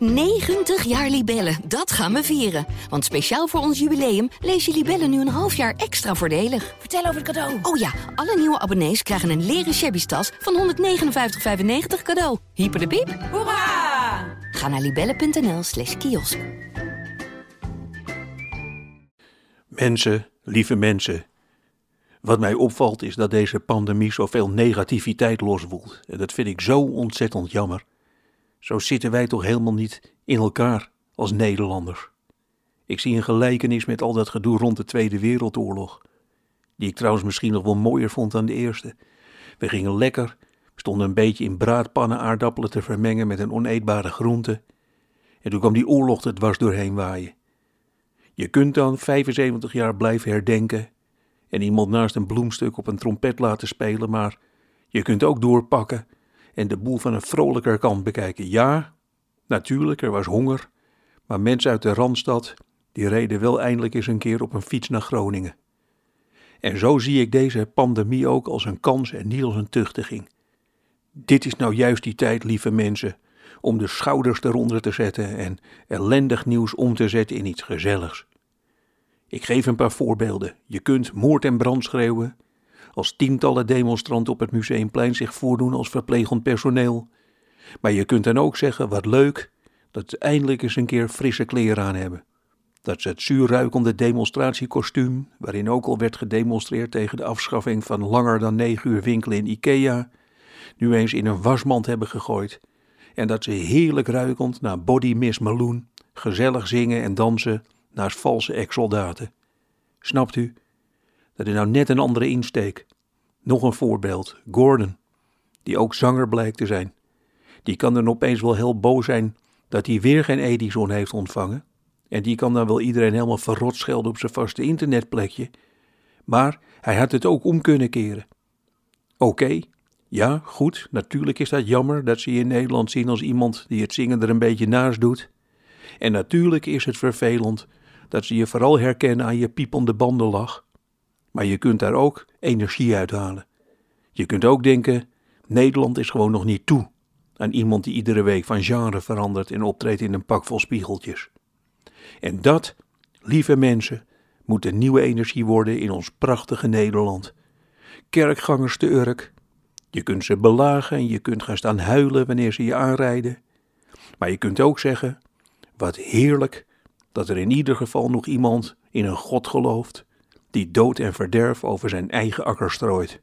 90 jaar Libellen, dat gaan we vieren. Want speciaal voor ons jubileum lees je Libellen nu een half jaar extra voordelig. Vertel over het cadeau. Oh ja, alle nieuwe abonnees krijgen een leren shabby tas van 159,95 cadeau. Hyper de piep. Hoera! Ga naar libellen.nl slash kiosk. Mensen, lieve mensen. Wat mij opvalt is dat deze pandemie zoveel negativiteit loswoelt. En dat vind ik zo ontzettend jammer. Zo zitten wij toch helemaal niet in elkaar als Nederlanders. Ik zie een gelijkenis met al dat gedoe rond de Tweede Wereldoorlog. Die ik trouwens misschien nog wel mooier vond dan de eerste. We gingen lekker, stonden een beetje in braadpannen aardappelen te vermengen met een oneetbare groente. En toen kwam die oorlog er dwars doorheen waaien. Je kunt dan 75 jaar blijven herdenken en iemand naast een bloemstuk op een trompet laten spelen, maar je kunt ook doorpakken en de boel van een vrolijker kant bekijken. Ja, natuurlijk, er was honger, maar mensen uit de Randstad, die reden wel eindelijk eens een keer op een fiets naar Groningen. En zo zie ik deze pandemie ook als een kans en niet als een tuchtiging. Dit is nou juist die tijd, lieve mensen, om de schouders eronder te zetten en ellendig nieuws om te zetten in iets gezelligs. Ik geef een paar voorbeelden. Je kunt moord en brand schreeuwen, als tientallen demonstranten op het Museumplein zich voordoen als verplegend personeel. Maar je kunt dan ook zeggen, wat leuk, dat ze eindelijk eens een keer frisse kleren aan hebben. Dat ze het zuurruikende demonstratiekostuum, waarin ook al werd gedemonstreerd tegen de afschaffing van langer dan negen uur winkelen in Ikea, nu eens in een wasmand hebben gegooid. En dat ze heerlijk ruikend naar Body Miss Meloen gezellig zingen en dansen naast valse ex-soldaten. Snapt u? Dat is nou net een andere insteek. Nog een voorbeeld, Gordon, die ook zanger blijkt te zijn. Die kan dan opeens wel heel boos zijn dat hij weer geen Edison heeft ontvangen. En die kan dan wel iedereen helemaal verrot schelden op zijn vaste internetplekje. Maar hij had het ook om kunnen keren. Oké, ja, goed, natuurlijk is dat jammer dat ze je in Nederland zien als iemand die het zingen er een beetje naast doet. En natuurlijk is het vervelend dat ze je vooral herkennen aan je piepende bandenlach. Maar je kunt daar ook energie uithalen. Je kunt ook denken: Nederland is gewoon nog niet toe aan iemand die iedere week van genre verandert en optreedt in een pak vol spiegeltjes. En dat, lieve mensen, moet een nieuwe energie worden in ons prachtige Nederland. Kerkgangers te Urk. Je kunt ze belagen en je kunt gaan staan huilen wanneer ze je aanrijden. Maar je kunt ook zeggen: wat heerlijk dat er in ieder geval nog iemand in een God gelooft die dood en verderf over zijn eigen akker strooit.